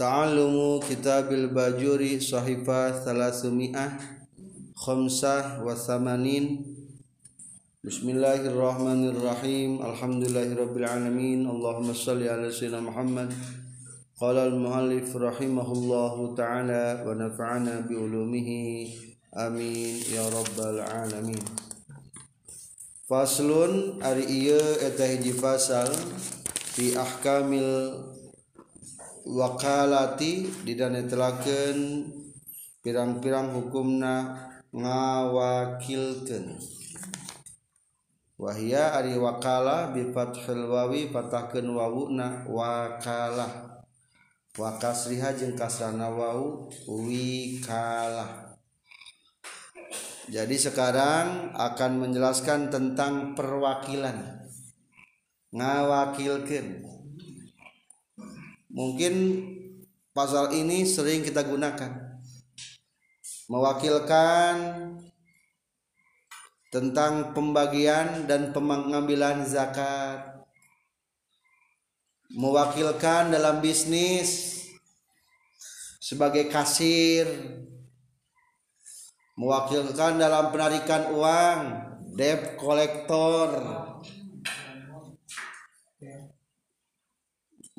Ta'allumu kitabil bajuri sahifa thalathumiyah khamsah wa thamanin. Bismillahirrahmanirrahim. Alhamdulillahirabbil alamin. Allahumma salli ala sayyidina Muhammad. Qala al-muallif rahimahullahu ta'ala wa nafa'ana bi ulumihi. Amin. Ya rabbal alamin. Faslun ari ieu eta fasal fi ahkamil wakalati didanetelakeun pirang-pirang hukumna ngawakilkeun. Wahia ari wakala bi fathil wawi patahkeun wawuna wakalah wa kasriha jeung kasrana wawu wikalah jadi sekarang akan menjelaskan tentang perwakilan. Ngawakilkeun mungkin pasal ini sering kita gunakan. Mewakilkan tentang pembagian dan pengambilan zakat. Mewakilkan dalam bisnis sebagai kasir. Mewakilkan dalam penarikan uang debt kolektor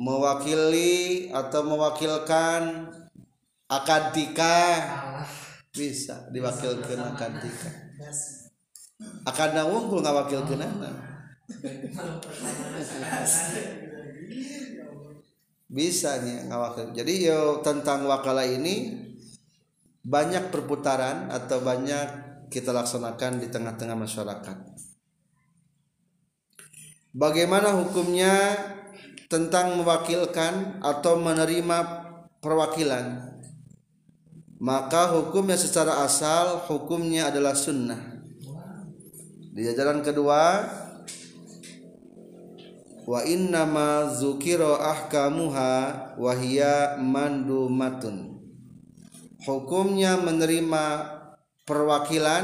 mewakili atau mewakilkan akad nikah bisa diwakilkan akad nikah akad nawungkul bisa nih ngawakil jadi yo tentang wakala ini banyak perputaran atau banyak kita laksanakan di tengah-tengah masyarakat. Bagaimana hukumnya tentang mewakilkan atau menerima perwakilan. Maka hukumnya secara asal hukumnya adalah sunnah. Di jajaran kedua wa innama zukiro ahkamuha wahia mandumatun. Hukumnya menerima perwakilan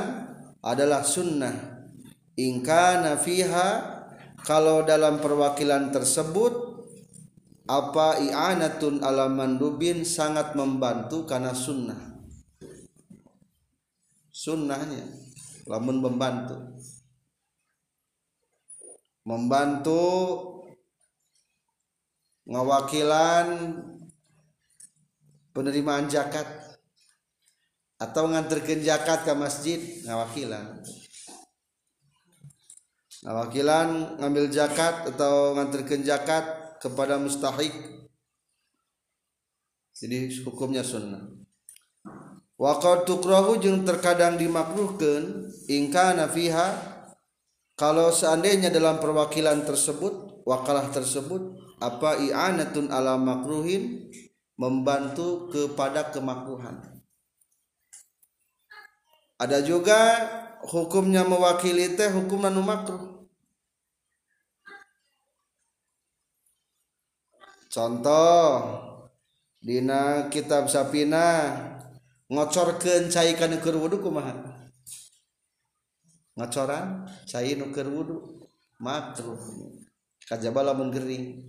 adalah sunnah. Ingkana fiha kalau dalam perwakilan tersebut apa i'anatun ala mandubin sangat membantu karena sunnah. Sunnahnya lamun membantu. Membantu ngawakilan penerimaan zakat atau nganterkeun zakat ke masjid ngawakilan. Ngawakilan ngambil zakat atau nganterkeun zakat kepada mustahik. Jadi hukumnya sunnah. Waktu tukrahu jeung terkadang dimakruhkan ingka nafiha kalau seandainya dalam perwakilan tersebut wakalah tersebut apa i'anatun ala makruhin membantu kepada kemakruhan. Ada juga hukumnya mewakili teh hukum anu makruh contoh dina kitab sapina ngocorkeun cai kana keur wudu kumaha? Ngocoran cai nu keur wudu makruh kajaba lamun gering.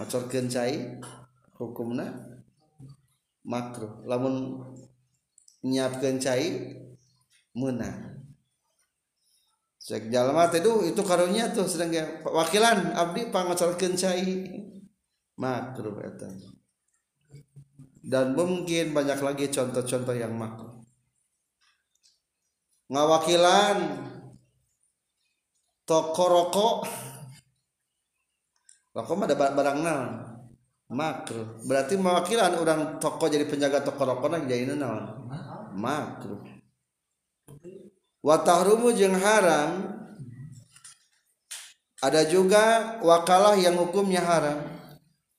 Ngocorkeun cai hukumna makruh lamun nyiapkeun cai meunang cek jalma teh itu karunya tuh sedang wakilan abdi pangocorkeun cai makruh eta. Dan mungkin banyak lagi contoh-contoh yang makruh. Ngawakilan toko rokok. Rokok ada barang naon makruh. Berarti mewakilan orang toko jadi penjaga toko rokok nah jadi naon? Makruh. Watahrumu jeung haram. Ada juga wakalah yang hukumnya haram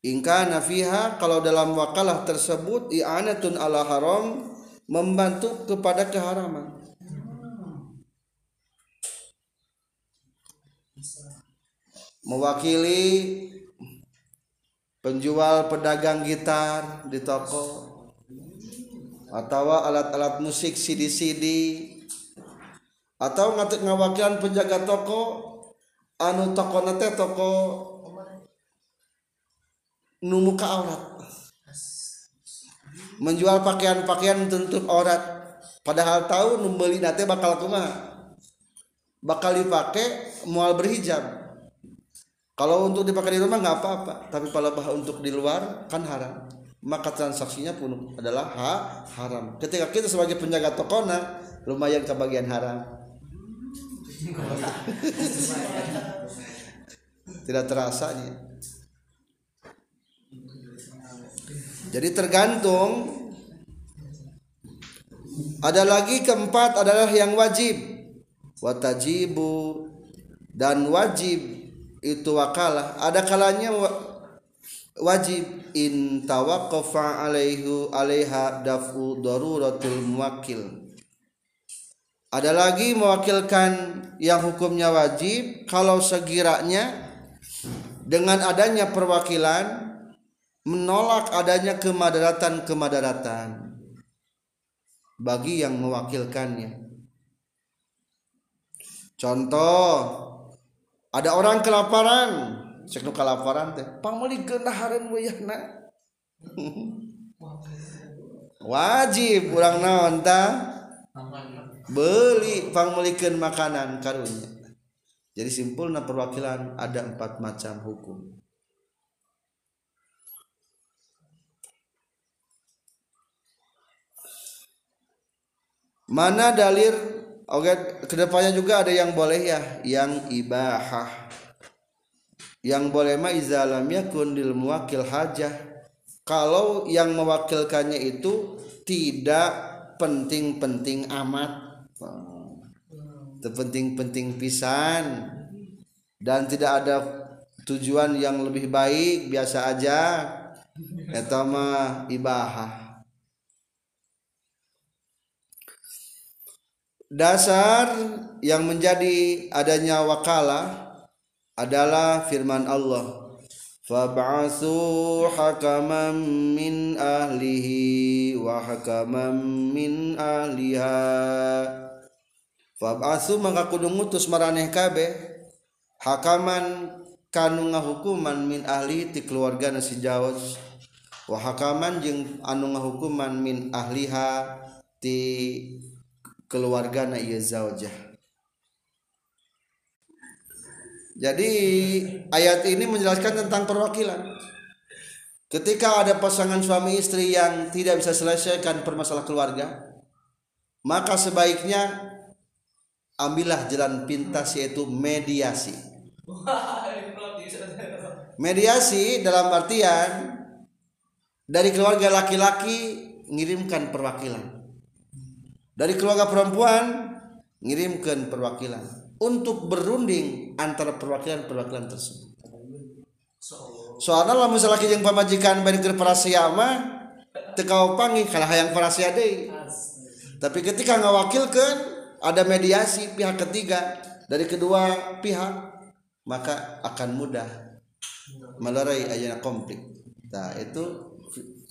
Ingka nafiha kalau dalam wakalah tersebut i'anatun ala haram membantu kepada keharaman. Mewakili penjual pedagang gitar di toko atau alat-alat musik CD-CD atau ngawakilan penjaga toko anu toko nate toko nu muka aurat. Menjual pakaian-pakaian tutup aurat. Padahal tahu membeli nate bakal kumaha? Bakal dipakai mual berhijab. Kalau untuk dipakai di rumah nggak apa-apa tapi kalau bah untuk di luar kan haram. Maka transaksinya pun adalah ha, haram. Ketika kita sebagai penjaga tokona lumayan kebagian haram. Tidak terasa nih jadi tergantung. Ada lagi keempat adalah yang wajib. Watajibu. Dan wajib itu wakalah ada kalanya wajib. In tawaqqafa alaihu alaiha dafu daruratul muwakkil ada lagi mewakilkan yang hukumnya wajib. Kalau sekiranya dengan adanya perwakilan menolak adanya kemadaratan-kemadaratan bagi yang mewakilkannya. Contoh, ada orang kelaparan, cek nu kelaparan teh, pangmeli gendahareun wayahna. Wajib urang naon tah? beli pangmelikeun makanan karunya jadi simpulna perwakilan ada empat macam hukum mana dalil? Oke ke depannya juga ada yang boleh ya yang ibahah. Yang boleh mah izalam yakun muwakil hajah. Kalau yang mewakilkannya itu tidak penting-penting amat. Terpenting-penting pisan. Dan tidak ada tujuan yang lebih baik biasa aja. Eta mah ibahah dasar yang menjadi adanya wakalah adalah firman Allah. Fab'atsu hakaman min ahlihi wa hakaman min ahliha. Fab'asu maka kudu ngutus maraneh kabeh. Hakaman kanu ngahukuman min ahli ti keluarga si Jawas wa hakaman jeung anu ngahukuman min ahliha ti keluarga na ieu zaujah. Jadi ayat ini menjelaskan tentang perwakilan. Ketika ada pasangan suami istri yang tidak bisa selesaikan permasalahan keluarga maka sebaiknya ambillah jalan pintas yaitu mediasi. Mediasi dalam artian dari keluarga laki-laki ngirimkan perwakilan dari keluarga perempuan ngirimkan perwakilan. Untuk berunding antara perwakilan-perwakilan tersebut. Soalnya lah misalnya yang pemajikan bari para siama tekau panggil kalah yang para deh tapi ketika ngawakilkan ada mediasi pihak ketiga. Dari kedua pihak maka akan mudah melerai ayat konflik. Nah itu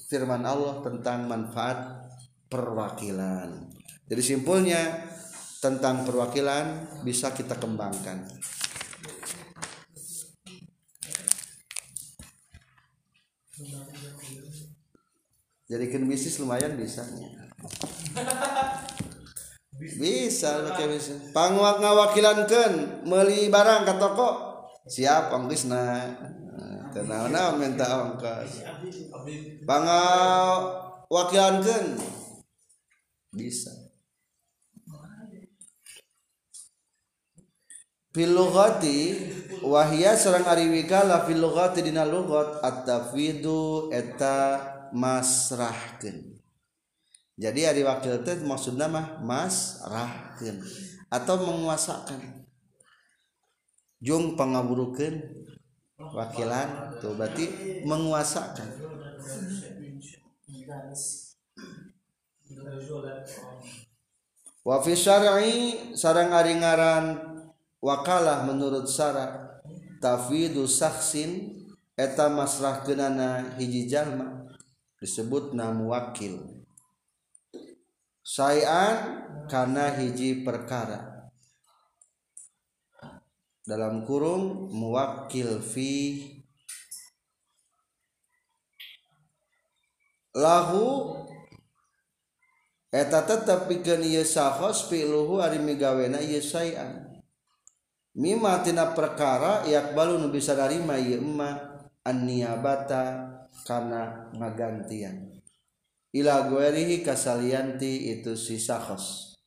firman Allah tentang manfaat perwakilan jadi simpulnya tentang perwakilan bisa kita kembangkan. Jadikan bisnis lumayan bisa. Bisa pakai bisa pangwak ngawakilankan meli barang ke toko. Siap ongkisna tenang nah minta ongkos wakilankan bisa Filugati wahia serang ariwika la filugati dina lugat at-tafidu eta masrahkeun. Jadi hari wakil teh maksudnya mah mas rahken atau menguasakan. Jung pengaburukan wakilan tuh berarti menguasakan. Wa sarang ari ngaran wakalah menurut syara tafidu saksin eta masrahkeunana hiji jalma disebut namu wakil. Sayan karena hiji perkara. Dalam kurung muwakil fi. Lahu eta tetep pikeun ieu sahos fi'luhu ari migawena ieu sayan mimma tina perkara yakbalu nu bisa narima ieu emma an-niyabata kana ngagantian. Ila guerihi kasalianti itu si sahos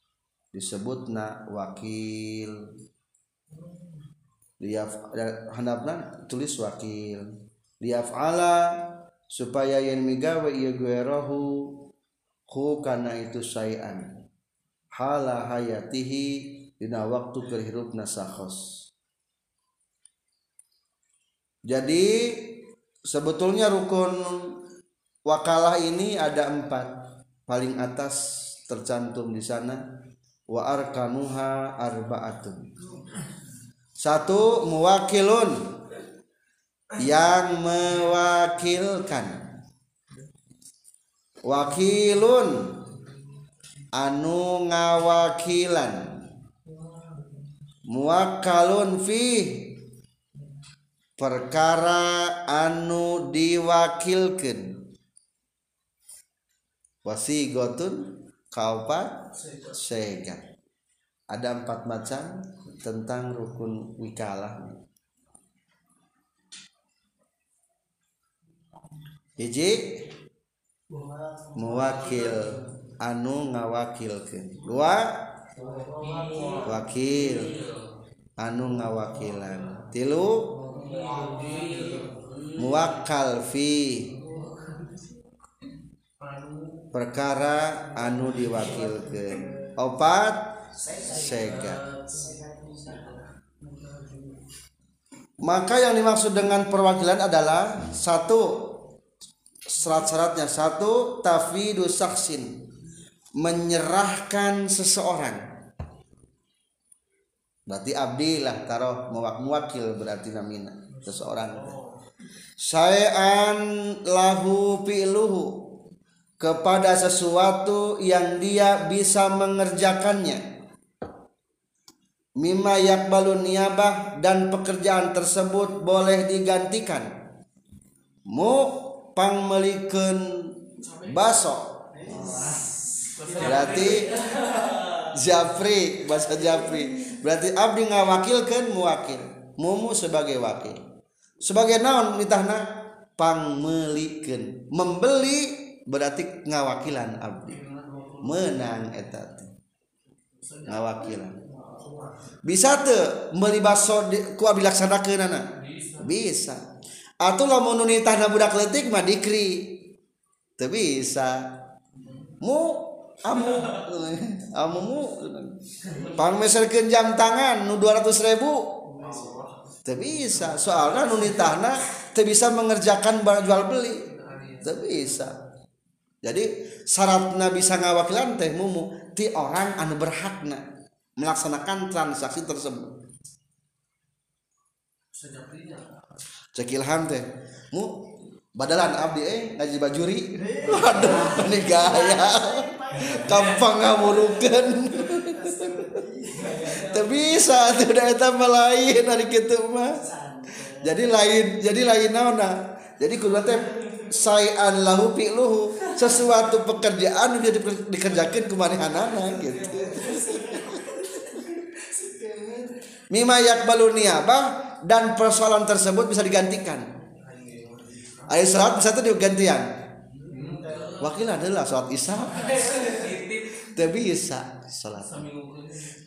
disebutna wakil. Liaf handapna tulis wakil. Liafala supaya yang migawe ieu guerohu hu kana itu sayan. Hala hayatihi dina waktu kerhirupna sahos jadi sebetulnya rukun wakalah ini ada empat. Paling atas tercantum di sana. Wa arkanuha arbaatun. Satu muwakilun. Yang mewakilkan. Wakilun. Anu ngawakilan muwakalun fi. Perkara anu diwakilkan wasigotun kaupat sega. Ada empat macam tentang rukun wikalah. Hiji? Mewakil anu ngawakilkeun. Dua wakil. Anu ngawakilan. Tilu? Muwakal fi. Perkara anu diwakilkeun. Opat? Sega maka yang dimaksud dengan perwakilan adalah satu syarat-syaratnya satu tafidu saksin menyerahkan seseorang. Berarti abdi lah taruh mewakil berarti namina seseorang. Sayan lahu fi'luhu. Kepada sesuatu yang dia bisa mengerjakannya. Mimma yakbalu niyabah dan pekerjaan tersebut boleh digantikan. Mu pangmelikan baso berarti Jafri bahasa Jafri berarti Abdi ngawakilkan muwakil. Mumu sebagai wakil. Sebagai naon nitahna? Pangmelikan membeli berarti ngawakilan Abdi. Menang etat ngawakilan. Bisa tuh baso ku abdi laksanakeun bisa. Atau lamun nitahna budak letik mah dikri. Teu bisa. Mu amu. Amu mu pangmeserkeun jam tangan nu 200 ribu. Teu bisa soalnya nu nitahna teu bisa mengerjakan jual beli. Teu bisa. Jadi syaratna bisa ngawakilan teh mumu ti orang anu berhakna melaksanakan transaksi tersebut. Cek ilham teh. Mu badalan abdi eh ngaji bajuri. Waduh ini gaya. Gampang ngamurukeun teu bisa teu da eta lain ari kitu mah jadi lain jadi lain naonna jadi kudu teh sayan lahu fi'luhu sesuatu pekerjaan yang dikerjakan kemanihanana gitu. Mima yakbalu niyabah dan persoalan tersebut bisa digantikan ayat salat bisa itu digantian wakil adalah sholat isya. Tapi bisa sholat.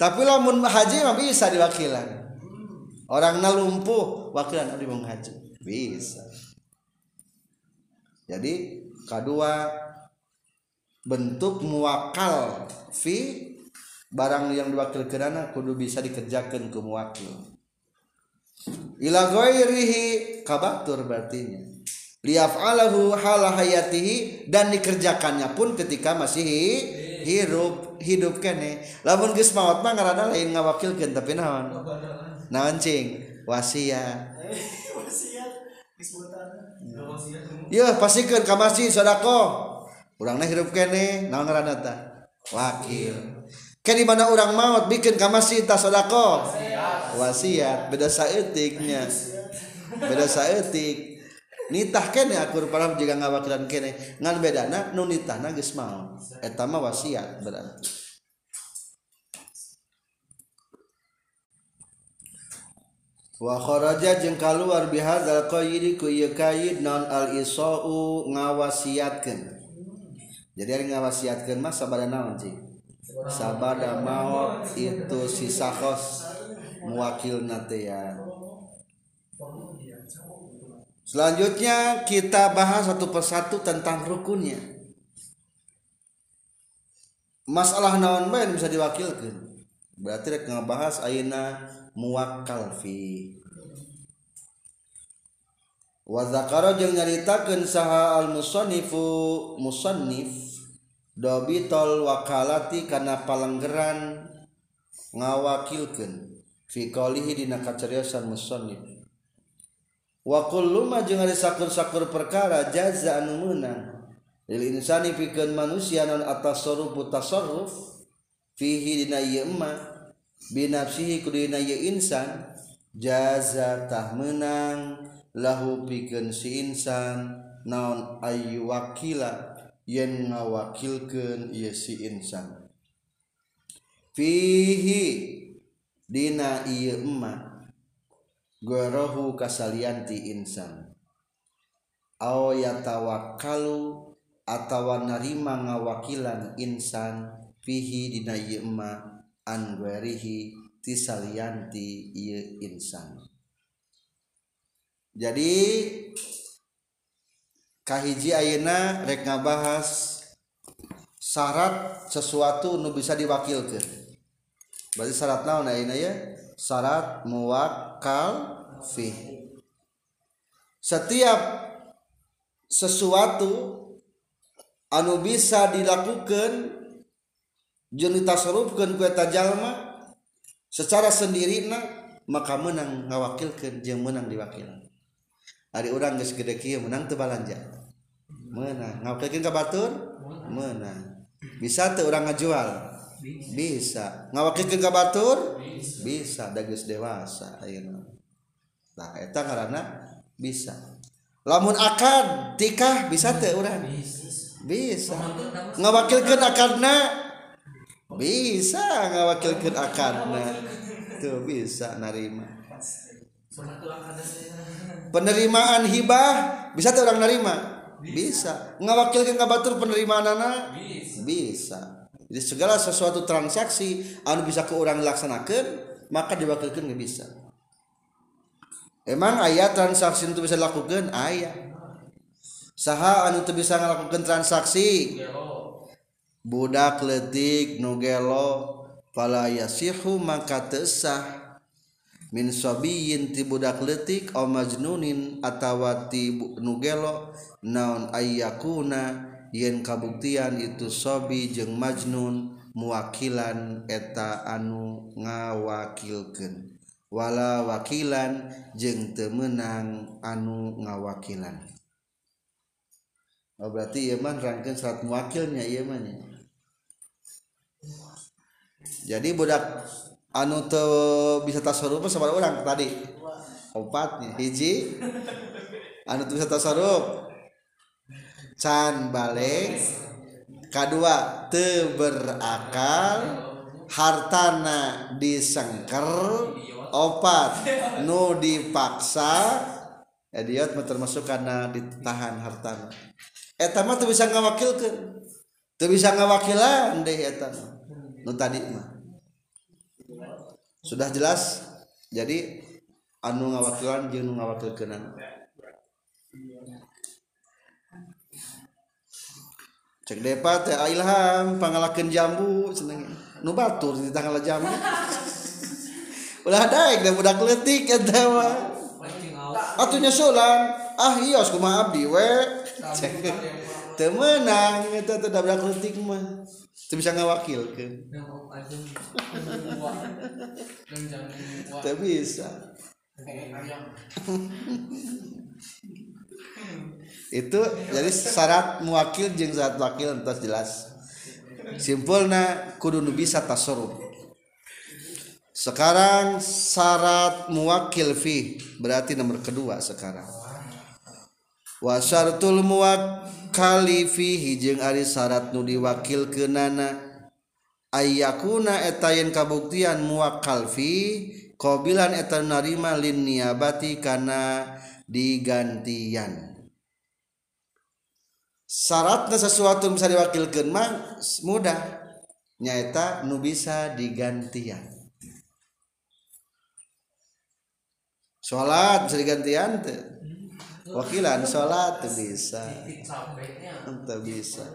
Tapi lamun haji mah bisa diwakilan. Orang lumpuh wakilan abdi mau haji. Bisa. Jadi kedua bentuk muwakal fi barang yang diwakil kerana kudu bisa dikerjakan ke muwakil ila ghairihi kabatur berartinya liyaf'alahu hala hayatihi dan dikerjakannya pun ketika masih hidup hidup kene. Lamun geus maot mah ngaranna lain ngawakilkeun tapi naon? Naon cing? Wasiat. Ya. Pastikan ka masjid sodako urangna hidup kene naon ngaranna wakil. Ke di mana orang maut bikin ka masjid ta sodako wasiat. Beda saeutiknya. Beda saeutik nitah kene akur param jika ngawakilan kene. Ngan bedana nu nitahna geus maot eta mah wasiat berarti. Wa kharaja jeung kaluar bihadzal qayyid ku ieu qayyid non al isau ngawasiatkeun. Jadi ari ngawasiatkeun mah sabada naon cing sabada maot itu si sakhos muwakilna teh ya. Selanjutnya kita bahas satu persatu tentang rukunnya. Masalah naon bae bisa diwakilkan. Berarti rek ngabahas ayeuna muwakkal fi. Wa zakara jeung nyaritakeun saha al musannifu musannif dobitol wakalati kana palenggeran ngawakilkeun fi qalihi dina kacariosan musannif wakulma jeung sakur-sakur perkara jaza anu meunang. Lil insani pikeun manusia non atas sorupu tasarruf fihi dina ieu emma binafsihi ku dina ieu insan jaza tah menang lahu pikeun si insan naon ayu wakila yen ngawakilkeun ieu si insan. Fihi dina ieu emma. gorohu kasalianti insan. Ao yatawakalu atawa narima ngawakilan insan fihi dina yema an guerihi tisalianti ieu insan. Jadi kahiji ayeuna rek ngabahas syarat sesuatu nu bisa diwakilkan berarti syarat naon ayeuna ya syarat muwakkal fi setiap sesuatu anu bisa dilakukan jeung ditasarufkeun ku eta jalma secara sendirina maka menang ngawakilkeun jeung menang diwakilan hari urang geus gede kieu menang teu balanja. Menang. Ngawakilkeun ka batur? Menang. Bisa teu urang ngajual. Bisa. Ngawakilkeun ka batur bisa. Da geus dewasa ayeuna nah eta karena bisa. Lamun akad tikah bisa teh urang? Bisa. Ngawakilkeun akadna? Bisa ngawakilkeun akadna. Tuh bisa narima. Penerimaan hibah bisa tuh orang narima? Bisa. Ngawakilkeun ka batur penerimaan anak bisa jadi segala sesuatu transaksi anu bisa ke orang laksanakan maka diwakilkan nggak bisa. Emang ayah transaksi itu bisa dilakukan ayah saha anu itu bisa melakukan transaksi? Budak letik nugelo pala yasihu maka tesah min sobiyin ti budak letik o majnunin atawati nugelo naon ayakuna yen kabuktian itu sobi jeung majnun muwakilan eta anu ngawakilkeun. Wala wakilan jeung temenang anu ngawakilan. Oh, berarti Yeman rangkeun saat muwakilnya Yemannya jadi budak anu teu bisa tasarruf sama orang tadi. Opatnya hiji. Anu tuh bisa tasarruf. can balik. Kedua te berakal. Hartana disengker. Opat nu dipaksa. Idiot termasuk karena ditahan hartana. Eta mah tuh bisa ngawakilkeun. Tuh bisa ngawakilan deh eta nu tadi mah. Sudah jelas? Jadi anu ngawakilan jeung nu ngawakilkeunan. cek depa teh ilham pangalakeun jambu seneng. Nu batur di tanggal jambu. Ulah daek da budak leutik eta mah. Atunya sulan ah iya kumaha abdi we? Cek. Teu meunang eta teh da budak leutik mah. Teu bisa ngawakilkeun. Teu bisa. itu jadi syarat muwakil jeung zat wakil entos jelas. Simpulna kudu nu bisa tasarruf. Sekarang syarat muwakil fi berarti nomor kedua sekarang. Wa syartul muwakkali fihi jeung ari syarat nu diwakil kenana ayakuna etayen kabuktian muwakkal fi qabilan etan narima lin niyabati kana digantian. Syaratnya sesuatu bisa diwakilkan mah mudah. Nyata nu bisa digantian. Sholat bisa digantian wakilan sholat tuh bisa. Tuh bisa.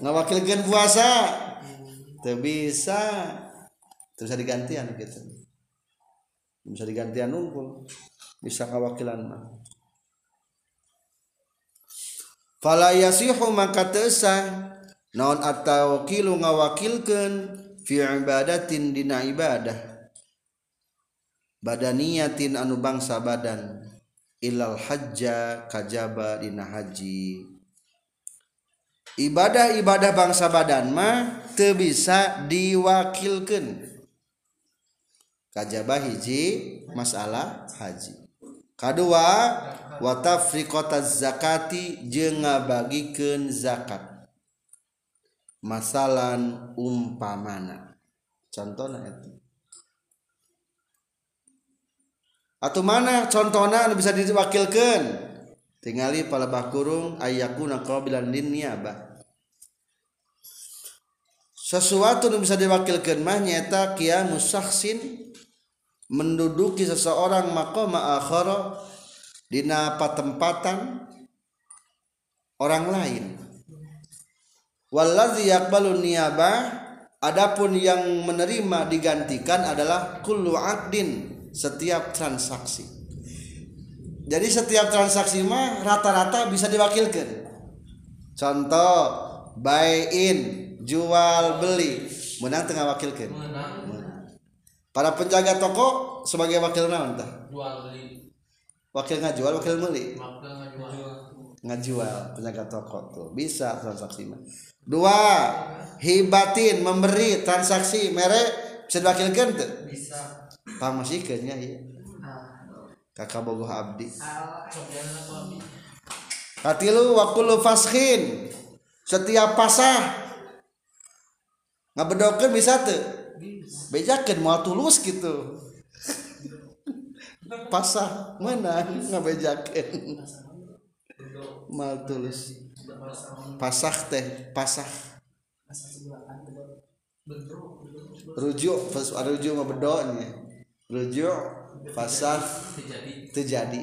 Ngawakilkan puasa tuh bisa. Tuh bisa digantian gitu. Bisa digantian nunggu bisa kawakilan mah fala yasihu maka tesah naon atau kilu ngawakilkeun fi ibadatin dina ibadah. Badaniyatin anu bangsa badan. Ilal hajja kajaba dina haji. Ibadah-ibadah bangsa badan mah teu bisa diwakilkeun. Kajaba hiji masalah haji. Kedua watafriqata zakati jeung ngabagikeun zakat. Masalan umpamana. Contohnya itu atau mana contohnya bisa diwakilkan tinggali pala bakurung ayakuna qabilan lin niyabah sesuatu yang bisa diwakilkan mah nyata qiyamus sakhsin menduduki seseorang maqama akhara dina patempatan orang lain. Wallazi yaqbalu niyabah adapun yang menerima digantikan adalah kullu aqdin setiap transaksi. Jadi setiap transaksi mah rata-rata bisa diwakilkan. Contoh buy in jual beli menang tengah wakilkan para penjaga toko sebagai wakil naon tah wakil ngajual wakil beli? Wakil ngajual. Ngajual penjaga toko tuh. Bisa transaksi mah. Dua hibatin memberi transaksi. Merek bisa diwakilkan tuh? Bisa. Pamasikeun nya ieu kakak bogoh abdi. Cobian apa abi katilu wa kullu faskhin setiap pasah. Ngabedokeun bisa teu bejakeun moal tulus gitu pasah menang ngabejakeun. Moal tulus. Pasah teh pasah. Rujuk pas rujuk mah bedonya rujuk pasah terjadi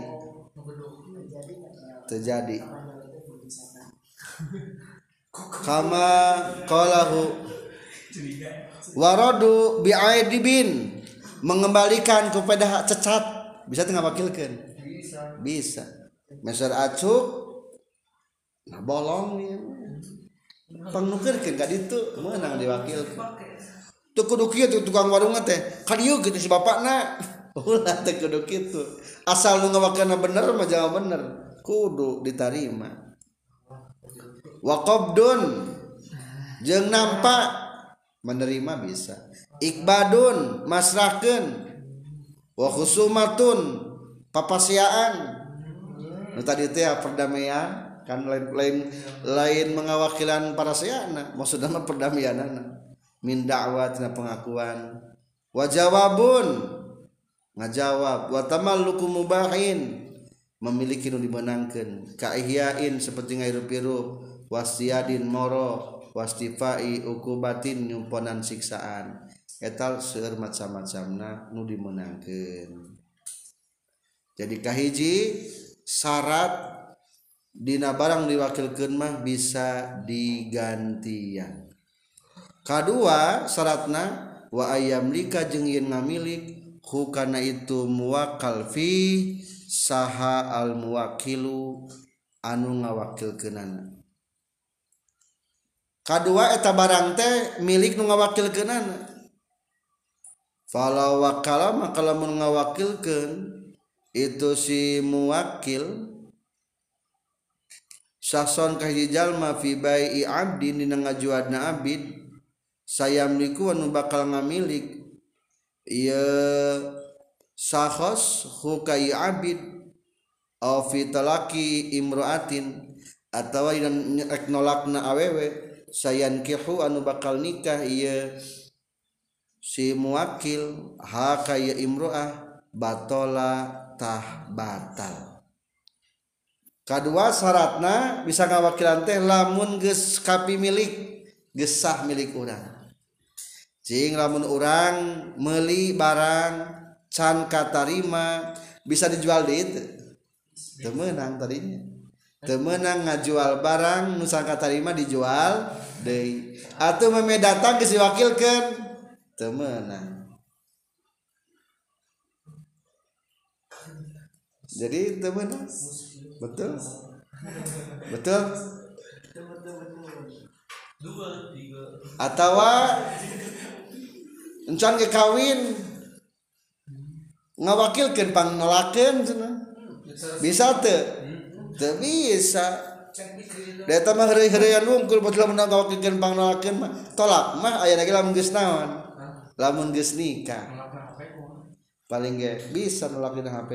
terjadi kama qalahu waradu bi'aidibin. Mengembalikan kepada hak cacat. Bisa tengah wakilkan? Bisa. Bisa. Meser acuk. Nah bolong nih pangnukerkeun ka ditu meunang diwakilkan. Tuh kudu kieu tukang warung teh ka dieu gitu si bapakna ulah teh kudu kitu asal nu ngawakilna bener mah jangan bener. Kudu ditarima wa qabdun. Jeung nampak menerima bisa. Ikbadun masrahkeun wa khusumatun papasiaan. Nu tadi teh perdamaian kan lain lain lain mengawakilan para sayana maksudna mah perdamaianana. Min da'wat pengakuan. Wa jawabun ngajawab. Wa tamalluku mubahin memiliki nu dimenangkeun ka ihyain seperti ngairup-irup wastiyadin moro wastifai ukubatin nyumponan siksaan. Etal seueur macam-macamna nu dimenangkeun. Jadi kahiji syarat dina barang diwakilkeun mah bisa digantian. Kedua syaratna wa ayam lika jeung yen ngamilik hukana itu muwakal fi saha al muwakilu anu ngawakilkeunana kedua eta barang teh milik nu ngawakilkeunana fala wakala maka lamun ngawakilkeun itu si muwakil sason kahiji jalma fi bai'i abdin dina ngajuadna abid sayamliku anu bakal ngamilik. Ieu sahos hukai abid au fi talaki imraatin atawa dina nolakna awewe. sayan kehu anu bakal nikah ieu si muwakil haka ya imroah batola tah batal. Kedua syaratna bisa ngawakilan teh lamun ges kapi milik gesah milik orang jing lamun orang meli barang can katarima bisa dijual di itu temenang tadinya. Temenang ngajual barang nu sangka tarima dijual deui. Atuh meme datang geus diwakilkeun. Temenang. Jadi temenang. Betul? Betul? Atau encan ke kawin ngawakilkeun pang cenah. Bisa teu bisa tolak mah. Aya lagi lamun geus naon? Lamun geus nikah. Paling ge bisa nolak dina HP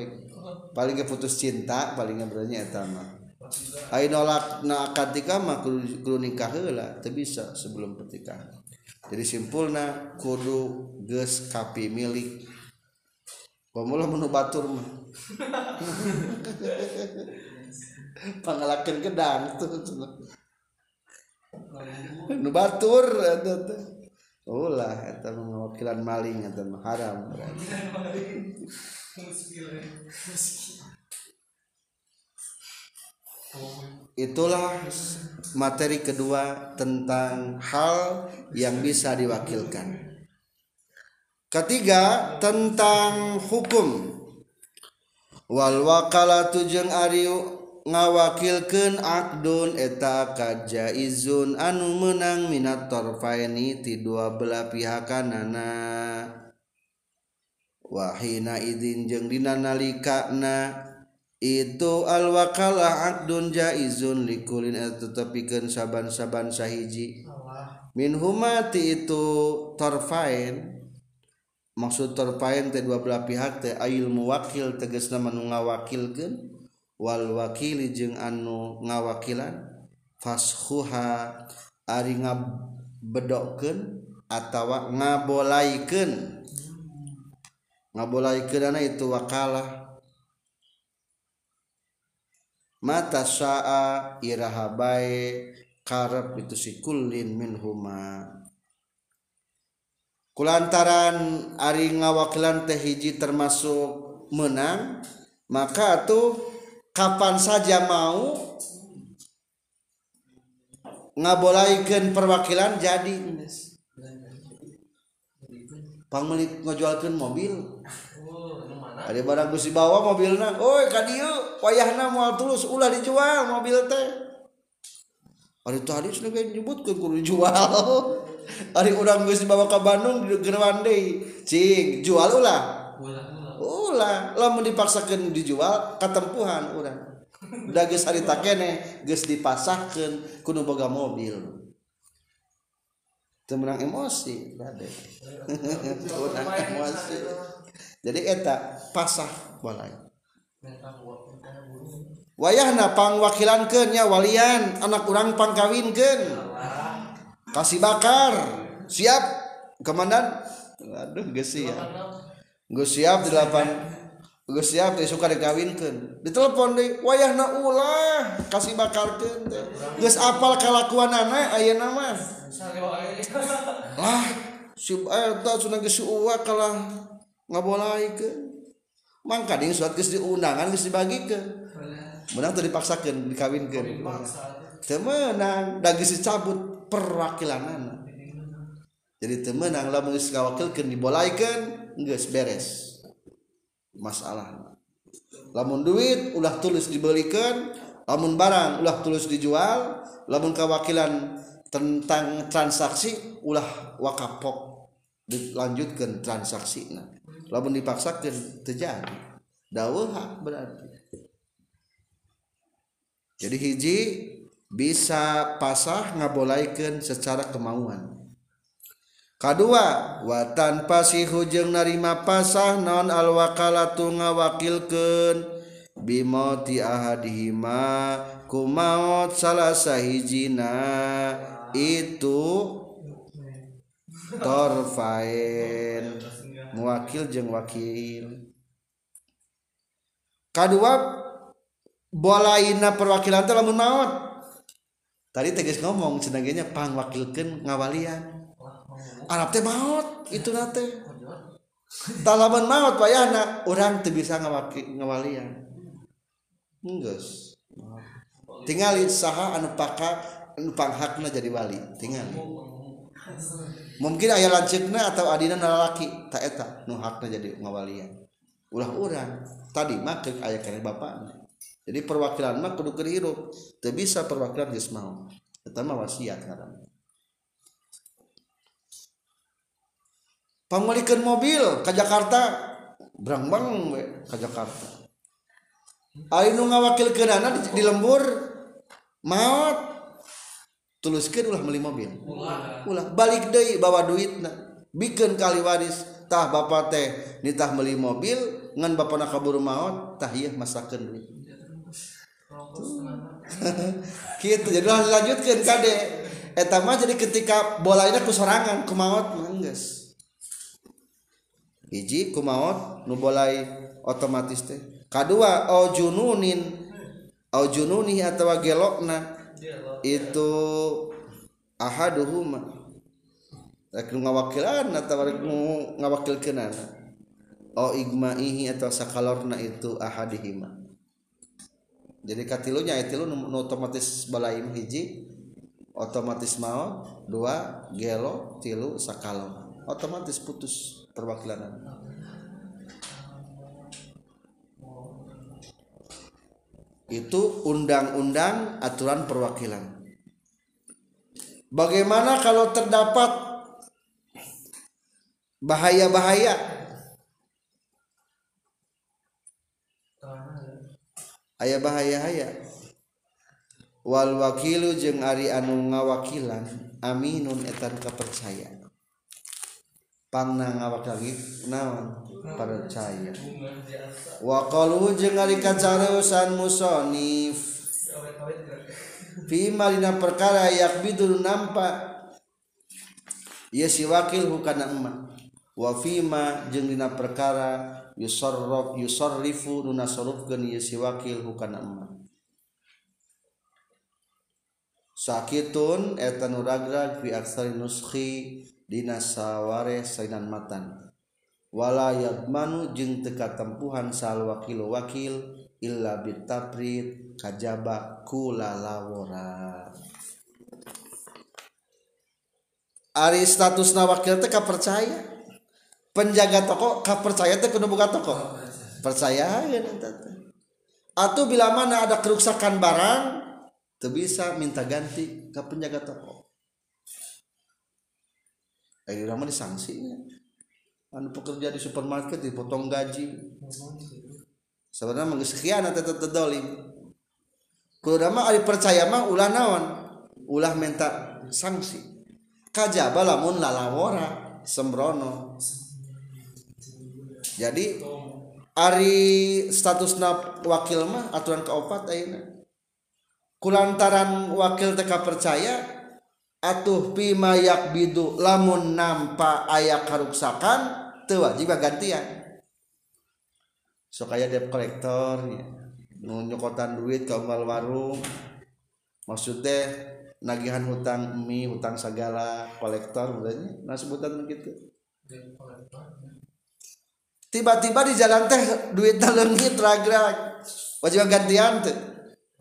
paling ge putus cinta paling berani eta mah. Ai nolak na katika mah kudu, kudu nikah heula teu bisa sebelum pernikahan. Jadi simpulna kudu geus kapi milik. Pamula menu batur mah. Pangalakeun gedang tuh. Nu batur eta teh. Ulah eta mah ngawakilan maling eta haram. Itulah materi kedua tentang hal yang bisa diwakilkan. Ketiga tentang hukum. Wal wakalatu jeung ari ngawakilkan akdun eta kajaizun anu menang minat torfaini ti dua belah pihakanana wahina idin jeung dina nalikana. Itu alwakalah akdun jaizun likulin eta tetepikeun saban-saban sahiji. Min humati itu torfain maksud torfain teh dua belah pihak teh ayil muwakil tegasna manu ngawakilkeun. walwakili jeung anu ngawakilan fashuha ari ngabedokeun atawa ngabolaikeun ngabolaikeunana itu wakalah. Mata saa iraha bae karep itu si kullin min huma kulantaran ari ngawakilan teh hiji termasuk menang maka tuh kapan saja mau ngabolaikan perwakilan jadi. Pangmelik ngejualkan mobil. Ada barang gusi bawa mobilnya oi kadieu wayahna moal tulus ulah dijual mobil teh. Hari itu hadis nu nyebutkeun kudu jual hari urang geus dibawa ke Bandung di Gerwande cing jual ulah. Ulah lamun dipaksakeun dijual katempuhan urang da geus harita keneh geus dipasahkeun kudu boga mobil. Teu menang emosi bade menang emosi. Jadi eta pasah balai wayahna pangwakilankeun nya walian anak urang pangkawinkeun. Kasih bakar. Siap komandan. Aduh geus siap Gus siap di lapan Gus siap teh suka dikawinkan ditelepon deh wayah na ulah kasih bakal teh. Gus apal kalakuan anak ayah nama lah si ayah tak sudah gesi uwa kalah ngabolai ke mang kading surat gesi diundangan gesi dibagi ke menang tuh dipaksakan dikawinkan temenang dah gesi cabut perwakilan anak jadi temenang lah mengisi kawakilkan dibolaikan geus beres masalah. Lamun duit ulah tulus dibelikan. Lamun barang ulah tulus dijual. Lamun kewakilan tentang transaksi ulah wakapok dilanjutkan transaksi lamun dipaksakan terjadi. Dawah berarti. Jadi hiji bisa pasah ngabolaikan secara kemauan kedua watan pasihu jeung narima pasah non al wakalatu ngawakilkeun. Bimauti ahadihima ku maut salah sahijina. Itu torfain muwakil jeung wakil. Kadua bolaina perwakilan teh lamun tadi tegas ngomong cenagenya pang wakilkeun ngawalian Arab teh maut itu nate Talaman maut. Payahna orang tuh bisa ngawaki ngawalian enggak. Tinggal saha anu paka anu panghakna jadi wali. Tinggal. Mungkin ayah lanceukna atau adina nalaki tak eta nu hakna jadi ngawalian ulah orang tadi makek ayah kene bapaknya jadi perwakilan mah kudu kehirup teu bisa perwakilan geus mau eta mah wasiat ngaran. pamelikan mobil ke Jakarta. Berambang ke Jakarta. Ayo ngawakil ke dana di, di lembur. Maut tuluskan ulah beli mobil. Ulah balik deh bawa duit nah bikin kali waris tah bapak teh nitah beli mobil ngan bapak nak kabur maut tah iya masakan duit. Gitu jadi lanjutkan kade etama jadi ketika bola kusorangan ku maut mah hiji kumaon nu bolai otomatis teh. Kadua au jununin au jununi atawa gelokna itu ahaduhuma. Rek nu ngawakilan atawa rek nu ngawakilkeunana. Au igmaihi atau sakalorna itu ahadihima. Jadi katilunya itu nu otomatis balaim hiji otomatis maut dua gelo tilu sakalor otomatis putus. Perwakilan. Itu undang-undang aturan perwakilan. Bagaimana kalau terdapat bahaya-bahaya? Aya bahaya-haya. Wal wakilu jeung ari anu ngawakilan aminun etan kapercaya pangna lagi naon percaya wa qalu jeung ari kacarusan musonif Bima dina perkara yakbidul nampak ieu si wakil hukana emak. Wa fima jeung dina perkara yusarraf yusarrifu nuna sarufkeun ieu si wakil hukana emak. Sakitun eta nuragrag fi aksari nuskhi dina saware sainan matan. Wala yadmanu jeung teka tempuhan sal wakil wakil illa bitaprid kajaba kula lawora Ari status wakil teh percaya penjaga toko percaya teh kudu buka toko? Percaya ya atau bila mana ada kerusakan barang tuh bisa minta ganti ke penjaga toko Ayo lama disanksinya anu pekerja di supermarket dipotong gaji. Sebenarnya menggeus sekian atau terdolim kudu mah ari percaya mah ulah naon? Ulah minta sanksi. Kajaba lamun lalawora sembrono. Jadi ari statusna wakil mah aturan keopat ayeuna. Kulantaran wakil teka percaya atuh pimayak bidu lamun nampa ayak karuksakan teu wajib gantian. Sok aya debt kolektor nunyokotan duit ke umal warung. Maksud teh nagihan hutang mie hutang segala kolektor mudahnya nah sebutan begitu. Tiba-tiba di jalan teh duit leungit ragrag wajib gantian teh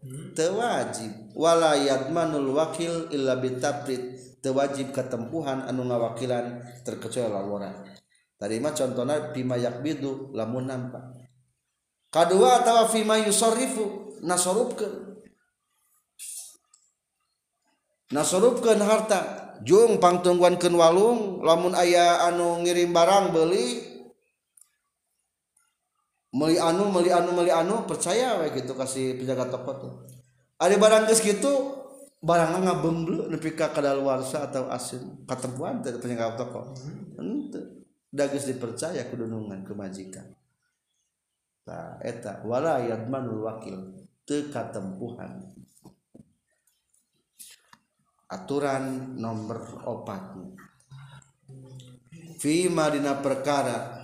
hmm? teu wajib. wala yadmanul wakil illa bitaprid tewajib ketempuhan anu ngawakilan terkecuali laporan tadi mah contohnya bima yakbidu lamun nampak. Kedua atau fima yusarrifu nasorupkeun nasorupkeun harta jung pangtungguankeun walung lamun aya anu ngirim barang beli meli anu meli anu meli anu percaya we gitu kasih penjaga toko tuh. Ada barang geus gitu barang ngabemblu nepi ka kadaluarsa atau asin katempuan teh penjaga toko. Henteu. Da geus dipercaya kudunungan ke majikan. Tah, eta wala yadmanul wakil teu katempuhan. Aturan nomor opat. Fi madina perkara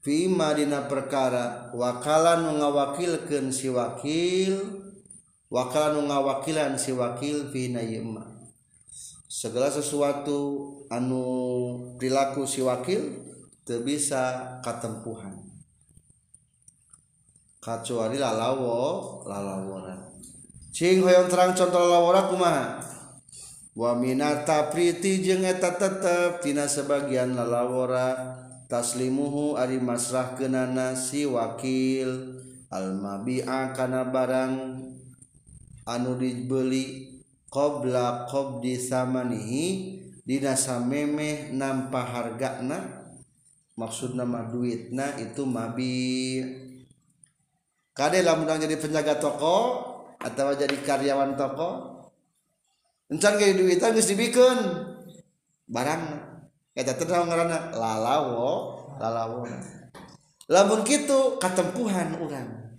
Vimadina perkara wakala nu ngawakilkan si wakil wakala nu ngawakilan si wakil vina yema segala sesuatu anu perilaku si wakil teu bisa katempuhan. Kecuali lalawo lalawora cing hoyong terang contoh lalawora kumaha? Wa minata priti jeung eta tetep tina sebagian lalawora taslimuhu ari masrah kenana si wakil. Almabi'a kana barang anu dibeli qabla qabdi samanihi dina samemeh nampa hargana. Maksud nama duitna itu mabi. Kade lamun jadi penjaga toko atau jadi karyawan toko? Encan kayak duitan geus dibikeun. Barang. Eta teh ngaranna lalawo lalawo. Lamun kitu katempuhan urang.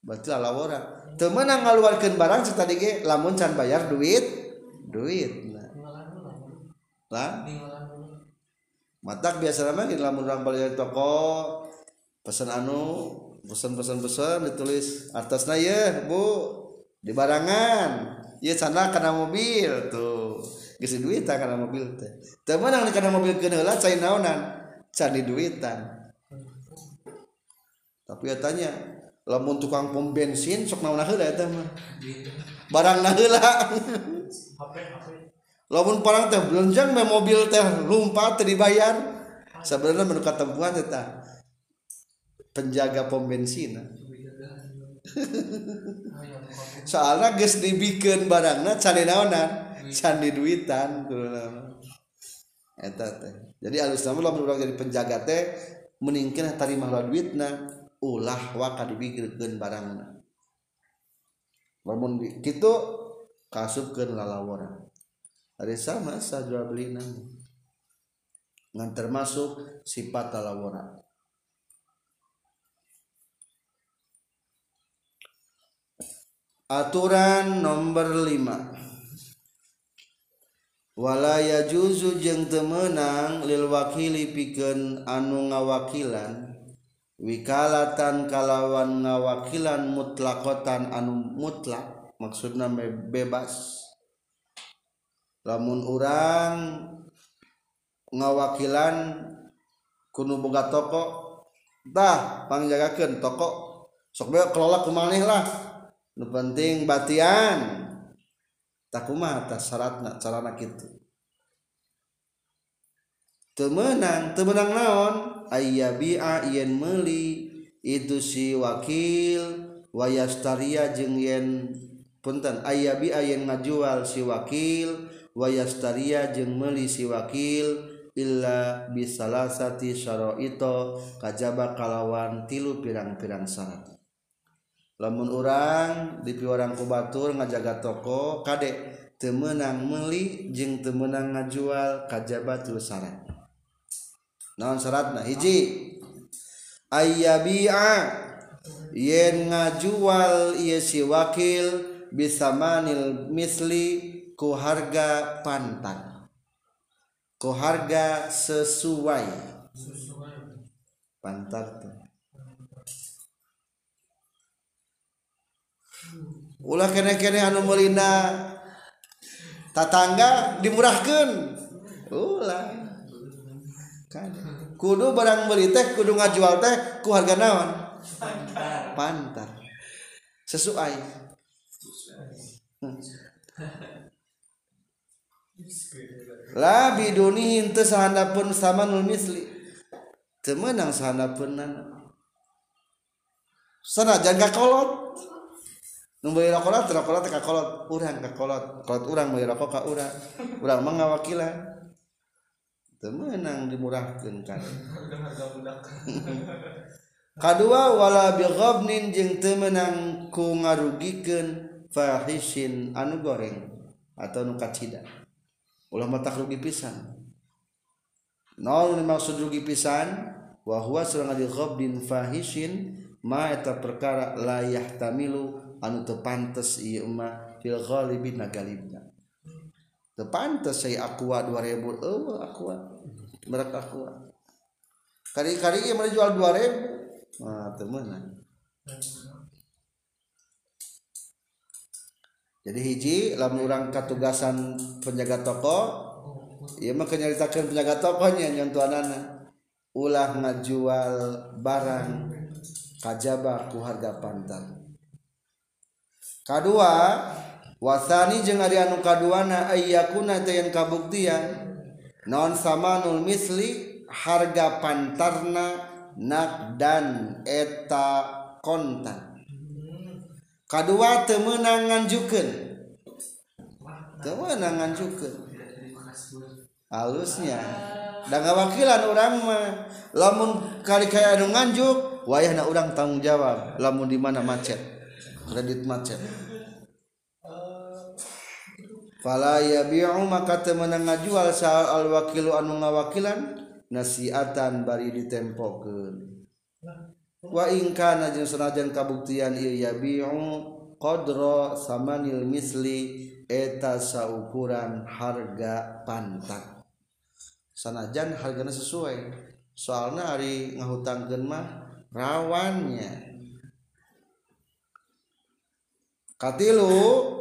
Berarti lalawora teu meunang ngaluarkeun barang tadi ge lamun can bayar duit duit. Nah. lah? Matak biasa gitu lamun orang balik toko pesan anu pesan pesan pesan ditulis atasnya ya bu di barangan. Ya sana karena mobil tuh gisi duitan karena mobil teh. Teman yang karena mobil kena lah cai naonan? Cari duitan. Tapi ya tanya lamun tukang pom bensin sok naon heula eta mah? Barang heula lamun parang teh belenjang me mobil teh lumpat teh dibayar. Sebenarnya menu katempuhan eta penjaga pom bensin. Soalnya geus dibikeun barangna cari naonan candi duitan eta teh. Jadi alus nama urang jadi penjaga teh meningkeun tarima duitna ulah waka dibikeun barangna. Lamun kitu kasupkeun lalawara ada sama sa jual beli nang ngan termasuk sifat lalawara aturan nomor 5 walaya juzu jeung temenang lil wakili pikeun anu ngawakilan wikalatan kalawan ngawakilan mutlakotan anu mutlak maksudna bebas. Lamun orang ngawakilan kuno boga toko dah pangjagakeun toko sok bae kelola kumaneh lah nu penting batian. Tak kumaha tah syaratna carana kitu temenang temenang naon? Ayyabi'a yen meuli. Itu si wakil. Wayastaria jeung yen punten ayyabi'a yen ngajual si wakil. Wayastaria jeung meuli si wakil. Illa bisalasati syaraito. Kajaba kalawan tilu pirang-pirang syarat lamun orang di piorang kubatur ngajaga toko kadek temenang meli jeng temenang ngajual kajabatu syarat naon syaratna hiji. Ayyabi'a. Yen ngajual ieu si wakil bisamanil misli ku harga pantan ku harga sesuai. Pantan ulah kene-kene anu melina tatangga dimurahkan ulah. Kan. Kudu barang beli teh kudu ngajual teh ku harga naon? Pantar. Sesuai la biduni henteu sahandapeun sama nul misli. Teu meunang sahandapeunna. sana jaga kolot rokok teh rokok teh kakolot urang kakolot kolot urang beuy rokok ka urang urang mah ngawakilan teu meunang dimurahkeun kan kadua wala bi ghabnin jeung teu meunang ku ngarugikeun fahishin anu goreng atau nu kacida. Ulah mata rugi pisan. Nol maksud rugi pisan wa huwa adi ghabdin fahishin ma eta perkara la yahtamilu anu teu pantes ieu mah fil ghalibi nagalibna teu pantes saya aqua 2000 eueuh aqua. Merek aqua. Kali-kali ieu mah jual 2000 nah teu meunang jadi hiji lamun urang katugasan penjaga toko ieu mah kenyaritakeun penjaga tokonya nyontoanana ulah ngajual barang kajaba ku harga pantar kedua wasani jeung ari anu kaduana ayyakuna teh kabuktian non samanul misli harga pantarna nak dan eta kontan. Kedua temenang nganjukeun. Temenang nganjukeun. Halusnya. Dan wakilan orang mah lamun kali kaya anu nganjuk wayahna orang tanggung jawab lamun di mana macet. Kredit macet fala yabi'u maka teu meunang ngajual sa al wakilu anu ngawakilan nasiatan bari ditempokeun. Wa in kana jeung sanajan kabuktian ieu yabi'u qadra samanil misli eta saukuran harga pantak sanajan harganya sesuai. Soalnya hari ngahutangkeun mah rawannya Katilu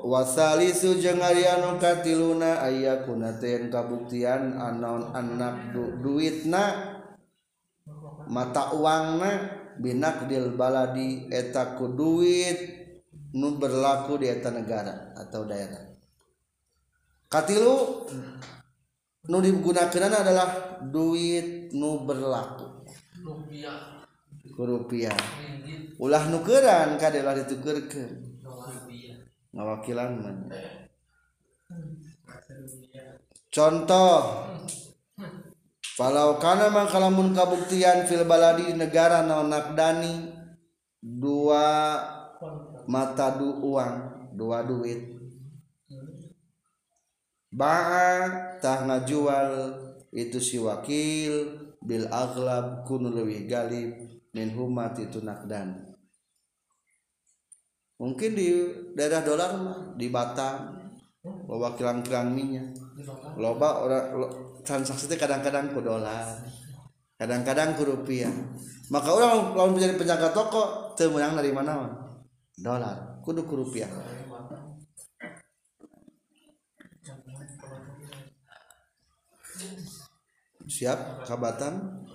wasalisu jeung Ariano katiluna aya kuna teh kabuktian anaon anak du, duitna mata uangna binakdil baladi eta ku duit nu berlaku di eta negara atau daerah. Katilu nu digunakan adalah duit nu berlaku. Rupiah. Rupiah. Ulah nukeran kadelah ditukerkeun. Ngawakilan man. Rupiah contoh. Falau kana mah kalamun kabuktian fil baladi di negara naon nakdani? Dua mata du uang dua duit. Ba'a tah ngajual itu si wakil bil aghlab kunu leuwih galib min humat itu nakdan mungkin di daerah dolar mah di Batam bawa kilang-kilang minyak loba orang lo- transaksi kadang-kadang ku dolar kadang-kadang ku rupiah. Maka orang lawan menjadi penjaga toko teu meunang dari mana dolar kudu ku rupiah. Siap kabatan?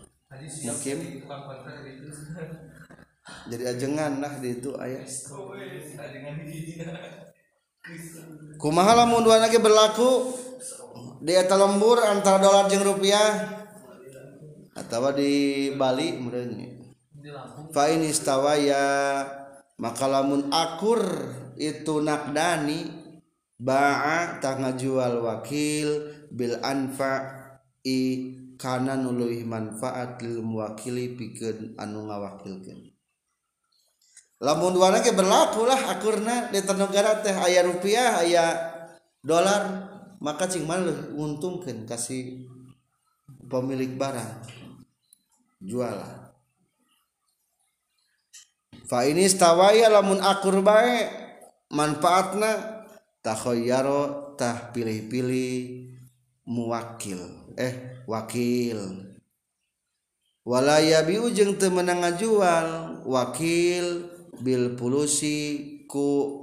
Mukim. Jadi ajengan lah di itu ayah. Kumaha lamun dua lagi berlaku? Di eta lembur antara dolar jeung rupiah. Atau di Bali Lampung fa in istawaya maka lamun akur itu nakdani ba'a tah ngajual wakil bil anfa i kana nuluih manfaat lil muwakili pikeun anu ngawakilkeun lamun dua ge berlaku lah akurna di negara teh aya rupiah aya dolar maka cing mana leuwih nguntungkeun kasih pemilik barang. Jualan fa ini stawaya lamun akur bae manfaatna takhayyaro tah pilih-pilih muwakil. Eh wakil. Wala yabiu jeung teu ngajual wakil bil pulusi ku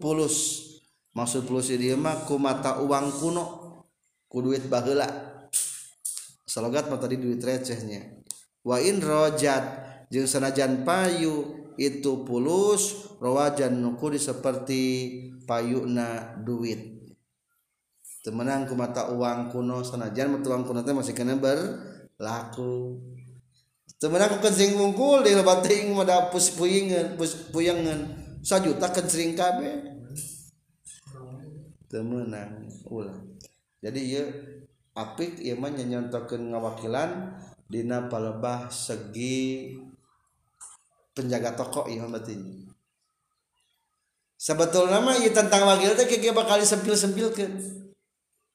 pulus. Maksud pulusi dia mah ku mata uang kuno ku duit baheula. Salogat mah tadi duit recehnya wa in rojat jeung sanajan payu itu pulus rawajan nukudi seperti payuna duit. Temenang ku mata uang kuno sanajan mata uang kuno teh masih kena berlaku. Temenang ku kencing wungkul di lebat ting mada pus puyengan pus puyengan sajuta kencing kabeh. Temenang ulah. Jadi ieu apik ieu mah nyontokeun ngawakilan dina palebah segi penjaga toko ieu berarti sebetulnya mah ieu tentang wakil teh keke bakal disempil-sempilkeun.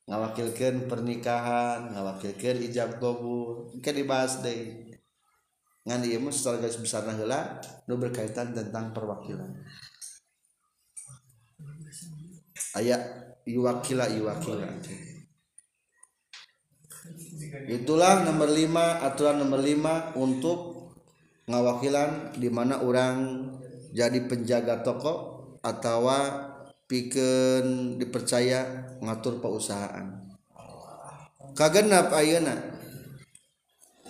Ngawakilkeun pernikahan ngawakilkeun ijab kabul kan dibahas deui ngan ieu mah secara garis besar heula nu berkaitan tentang perwakilan. Aya iwakila iwakila itulah nomor 5 aturan nomor 5 untuk ngawakilan di mana orang jadi penjaga toko atau piken dipercaya ngatur perusahaan. Kagenap ayeuna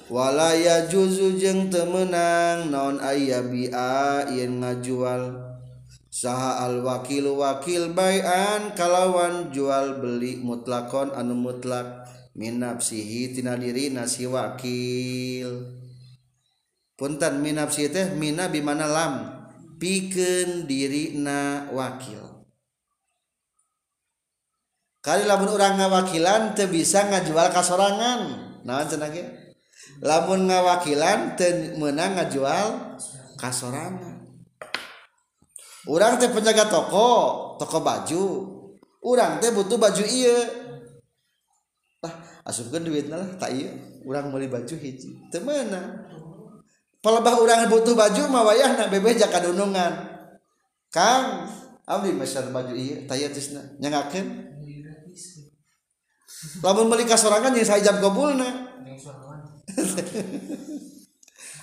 walaya juzu jeung temenang non aya bi'a yen ngajual. Saha al wakil wakil bayan kalawan jual beli mutlakon anu mutlak. Min nafsihi tina diri nasi wakil. Punten min nafsi teh mina bi mana lam? Pikeun dirina wakil. Kali lamun urang ngawakilan teu bisa ngajual kasorangan. Naon cenah lamun ngawakilan menang ngajual kasorangan orang teh penjaga toko toko baju. Orang teh butuh baju iya lah asupkan duitna lah tak iya orang beli baju hiji temana pelebah orang butuh baju mawayah nak bebeja jaka dunungan. Kang abdi meser baju iya tak iya tisna nyangakin lamun beli kasorangan yang saya jam gobulna.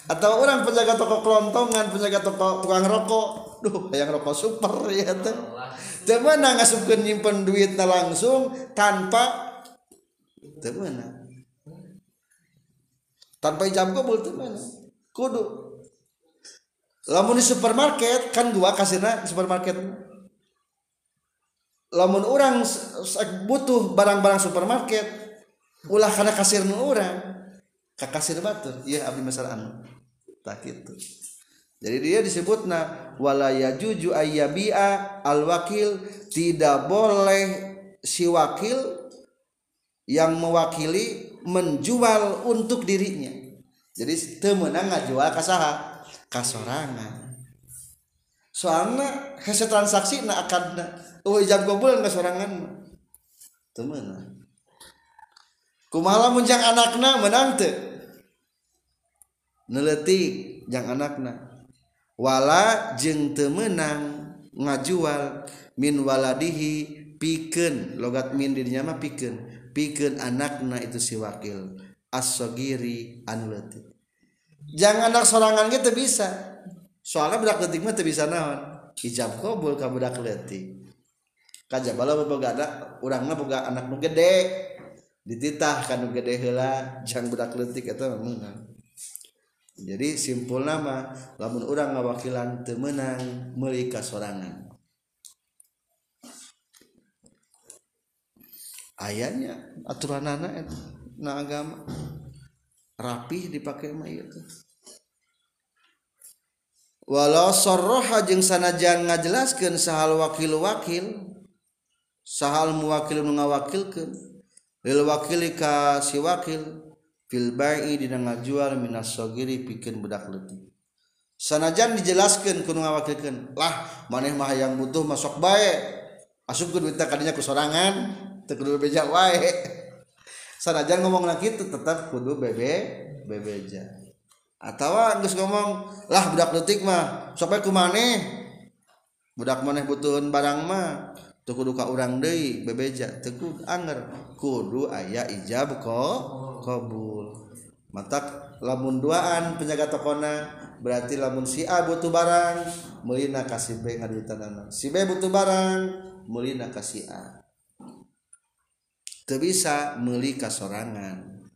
atau orang penjaga toko kelontongan penjaga toko tukang rokok. Duh yang rokok super ya teh teu meunang ngasupkeun nyimpen duitna langsung tanpa meunang tanpa jam kabul teu meunang kudu. Lamun di supermarket kan gua kasihna supermarket. Lamun orang butuh barang-barang supermarket ulah karena kasir orang ke kasir batur iya abdi masalah anu. Tak gitu. Jadi dia disebut na walaya juju ayyabi'a al wakil tidak boleh si wakil yang mewakili menjual untuk dirinya. Jadi temenang ngajual kasaha? Kasorangan. Soalnya hasil transaksi na akan oh jam gobul nggak sorangan? Temenang kumala muncang anakna menang teu? Neletik jang anakna. Wala jeng temenang ngajual min waladihi piken logat min dirinya mah piken piken anakna itu si wakil. Asogiri anu letik jangan anak sorangan gitu bisa. Soalnya budak letik mah bisa naon? Hijab kobul ka budak letik kajabala boga ada urangna boga anak nu gede. dititah kan gede heula jang budak leutik eta meunang jadi simpul nama lamun urang ngawakilan teu meunang meuli sorangan. Ayahnya aturan anak na agama. Rapih dipakai mah ieu teh. Walau sorroha jeung sanajan ngajelaskeun sahal wakil wakil sahal muwakil ngawakilkeun lil wakili ka si wakil fil bai'i dina ngajual minas sogiri pikeun budak leutik. Sanajan dijelaskeun kudu ngawakilkeun lah maneh mah yang butuh masuk bae. Asupkeun duitna kadinya ku sorangan teu kudu beja wae. Sanajan ngomong kitu tetap kudu bebe bebeja. Atawa geus ngomong lah budak leutik mah sok bae kumaneh budak maneh butuhin barang mah. Kudu ka urang deui bebeja. Teu kudu anger. Kudu aya ijab kok kabul. Matak lamun duaan penjaga tokona berarti lamun si A butuh barang melina kasih B ngaduitanana si B butuh barang melina kasih A. Teu bisa meuli kasorangan.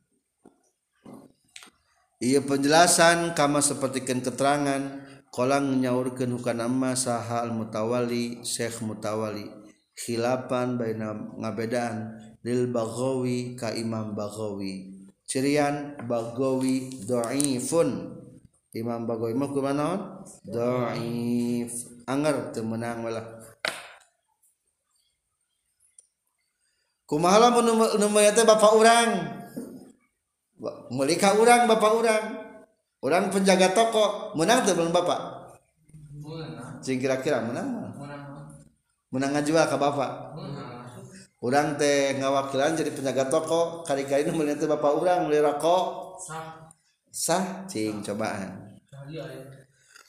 Iya penjelasan kama sepertikan keterangan kolang nyaurkeun hukana saha al mutawali syekh mutawali khilapan baina ngabedaan lil baghawi ka imam baghawi. Cirian baghawi dhaifun imam baghawi mah kumaha dhaif anger teu meunang malah kumaha lamun nu teh bapak urang? Meuli ka urang bapak urang? Urang penjaga toko. Menang teu belum bapak. Cing kira-kira menang. menang ngajual ke bapak orang teh ngawakilan jadi penjaga toko. Kali kali ini melihat bapak orang beli rokok. Sah. Sah cing cobaan.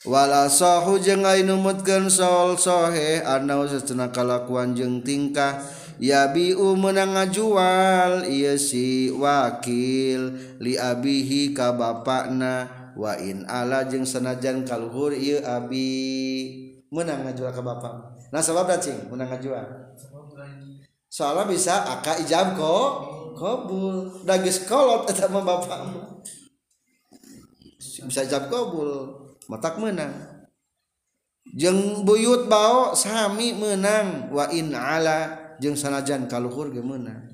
Wala sahu jeung lain numutkeun saul sohe anau sesuna kalakuan jeung tingkah. Yabi meunang ngajual ieu si wakil. Li abihi ka bapakna wa in ala jeung sanajan kaluhur ieu abi. Meunang ngajual ka bapak. nah sabab cing. Menang ngajuan. Soalnya bisa aka ijab ko kobul dagis kolot sama bapakmu bisa ijab kobul matak menang. Jeng buyut bau sami menang. Wa in ala jeng sanajan kaluhur ge menang.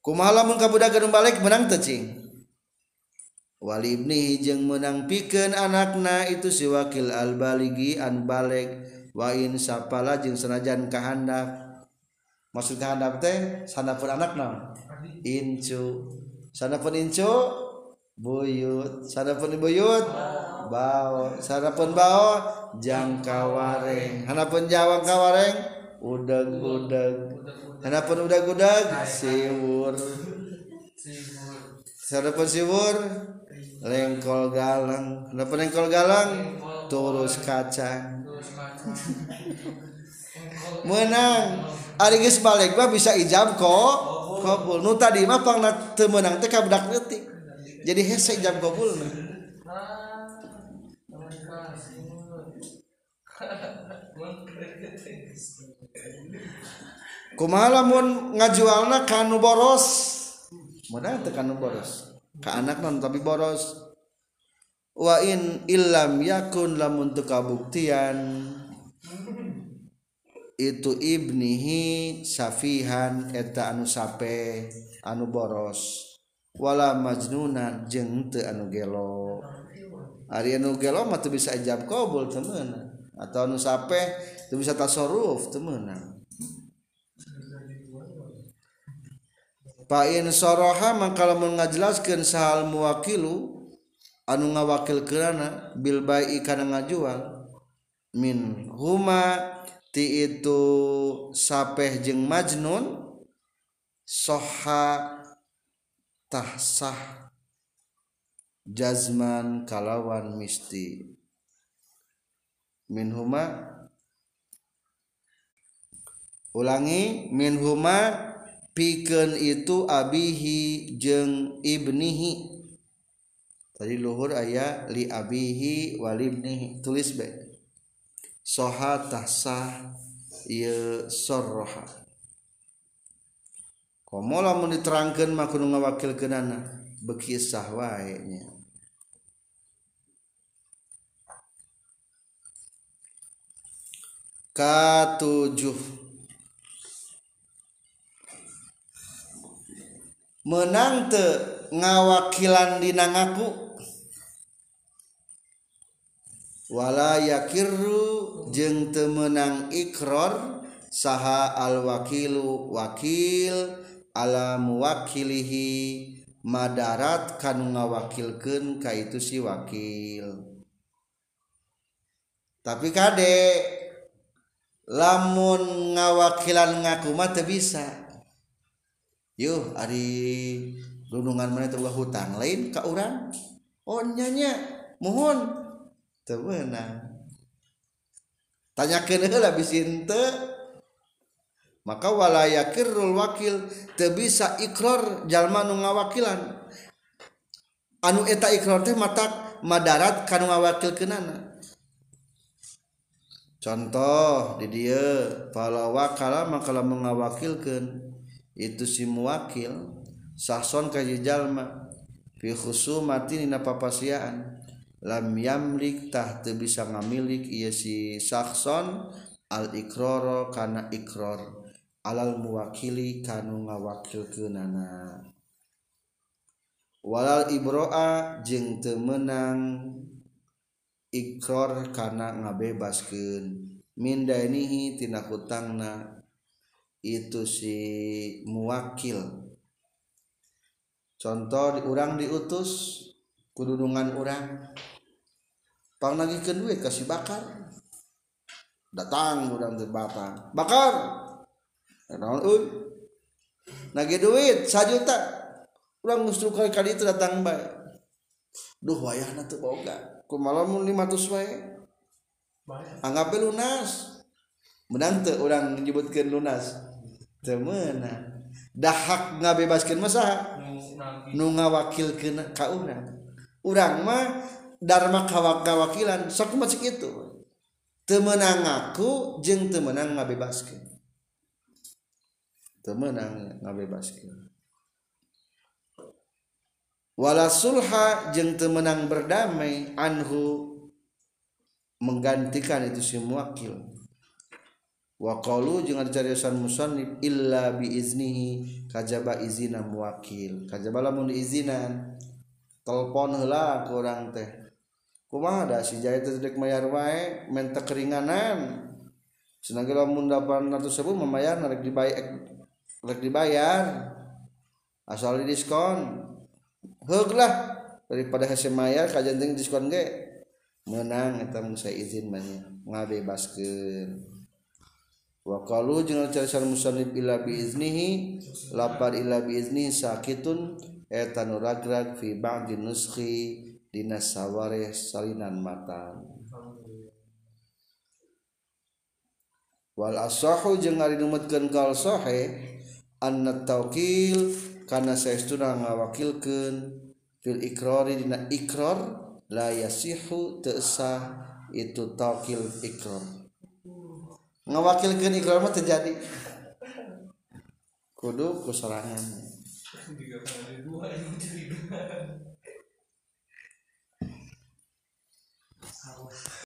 Kumaha lamun kabudak gedung balik menang tecing Walibni jeung menang piken anakna itu si wakil al-baligi an balik. wain sapala jeung senajan kahandak maksud kahandap teh? Sanapun anak incu. Sanapun incu buyut. Sanapun buyut bao. Sanapun bao jangkawareng. Hanapun jawang kawareng udeg udeg hanapun udeg udeg siwur. Sanapun siwur lengkol galang. Hanapun lengkol galang turus kacang. menang. Geus balik mah bisa ijab kok kabul. Nu tadi mah pangna teu meunang teh kabudak leutik. Jadi hese ijab kabulna kumaha lamun ngajualna kanu boros? Meunang teu kanu boros. Ka anak non tapi boros. Wa in illam yakun lamun teu kabuktian. itu ibnihi safihan eta anu sape anu boros. Wala majnunan jeung teu anu gelo. Ari anu gelo mah teu bisa ijab qabul teu meunang. Atau anu sape teu bisa tasarruf teu meunang. Fa in soroha maka lamun ngajelaskeun sahal muwakilu anu ngawakilkeunana bil bai'i kana ngajual min huma ti itu sapeh jeung majnun soha tahsah jazman kalawan misti. Minhuma ulangi minhuma pikeun itu abihi jeung ibnihi. Tadi luhur aya li abihi wal ibnihi tulis baik soha tahsah ieu sorroha. Komo lamun diterangkeun mah kudu ngawakilkeunana beki sah wae katujuh. Menang te ngawakilan dina wala yakirru jeung teu meunang ikrar saha alwakilu wakil ala muwakilihi madarat kanu ngawakilkeun ka itu si wakil. Tapi kade lamun ngawakilan ngaku mah teu bisa. Yuh ari gunungan mana teu hutang lain ka urang. Oh nyanya mohon. temenang tanyakan heula bisin teu maka wala yakirrul wakil teu bisa ikrar jalma nu ngawakilan. Anu eta ikrar teh matak madarat kana ngawakilkeunana. Contoh di dia pala wakala maka lamun ngawakilkeun itu si muwakil sahson ka jalma fi khusumati dina papasiaan. lam yamlik tah teu bisa ngamilik ia si sakson al-ikroro kana ikror alal muwakili kanu ngawakilkeunana. Walal ibroa jeung teu meunang ikror kana ngabebaskeun. Min dainihi tina hutangna itu si muwakil. Contoh urang diutus kududungan orang pang nagikeun duit kasih bakar. Datang urang teh bakar. Bakar! Eh, naon euy nage duit sajuta. Urang geus kali kali itu datang bae. Duh wayahna teu boga. Kumaha mun 500 wae. Anggap lunas. Menang teu urang nyebutkeun lunas. Teu meunang. Dahak ngabebaskeun masaha nu ngawakilkeun ka urang. Urang mah dharma kawa- kawakilan sok masih itu. Jeung teu meunang ngabebaskeun. Teu meunang ngabebaskeun. Wala sulha jeung teu meunang berdamai anhu menggantikan itu si muwakil. Wa qalu jeung dicariyosan musannif illa bi iznihi kajaba izina muwakil. Kajaba lamun diizinan telepon hela kurang teh. Kumah ada si jahit terdedik mayar wae mentek keringanan. Senagi lamun dapat ratus ribu membayar narik dibayar narik dibayar. Asal di diskon. Heg lah daripada hasil mayar kajian diskon ge menang eta mun saya izin banyak ngabebaskeun. Wa qalu jeung carisan musannif ila biiznihi lapar ila biiznihi sakitun eta nuragrag fi ba'di nuskhi dina saware salinan matan. Wal asahu jeung ari numutkeun kal sahe anna tawkil kana saestuna ngawakilkeun fil ikrari dina ikrar la yasihu teu sah itu tawkil ikrar. Ngawakilkeun ikrar mah terjadi kudu kusarangan Tiga kali dua jadi dua. Salah.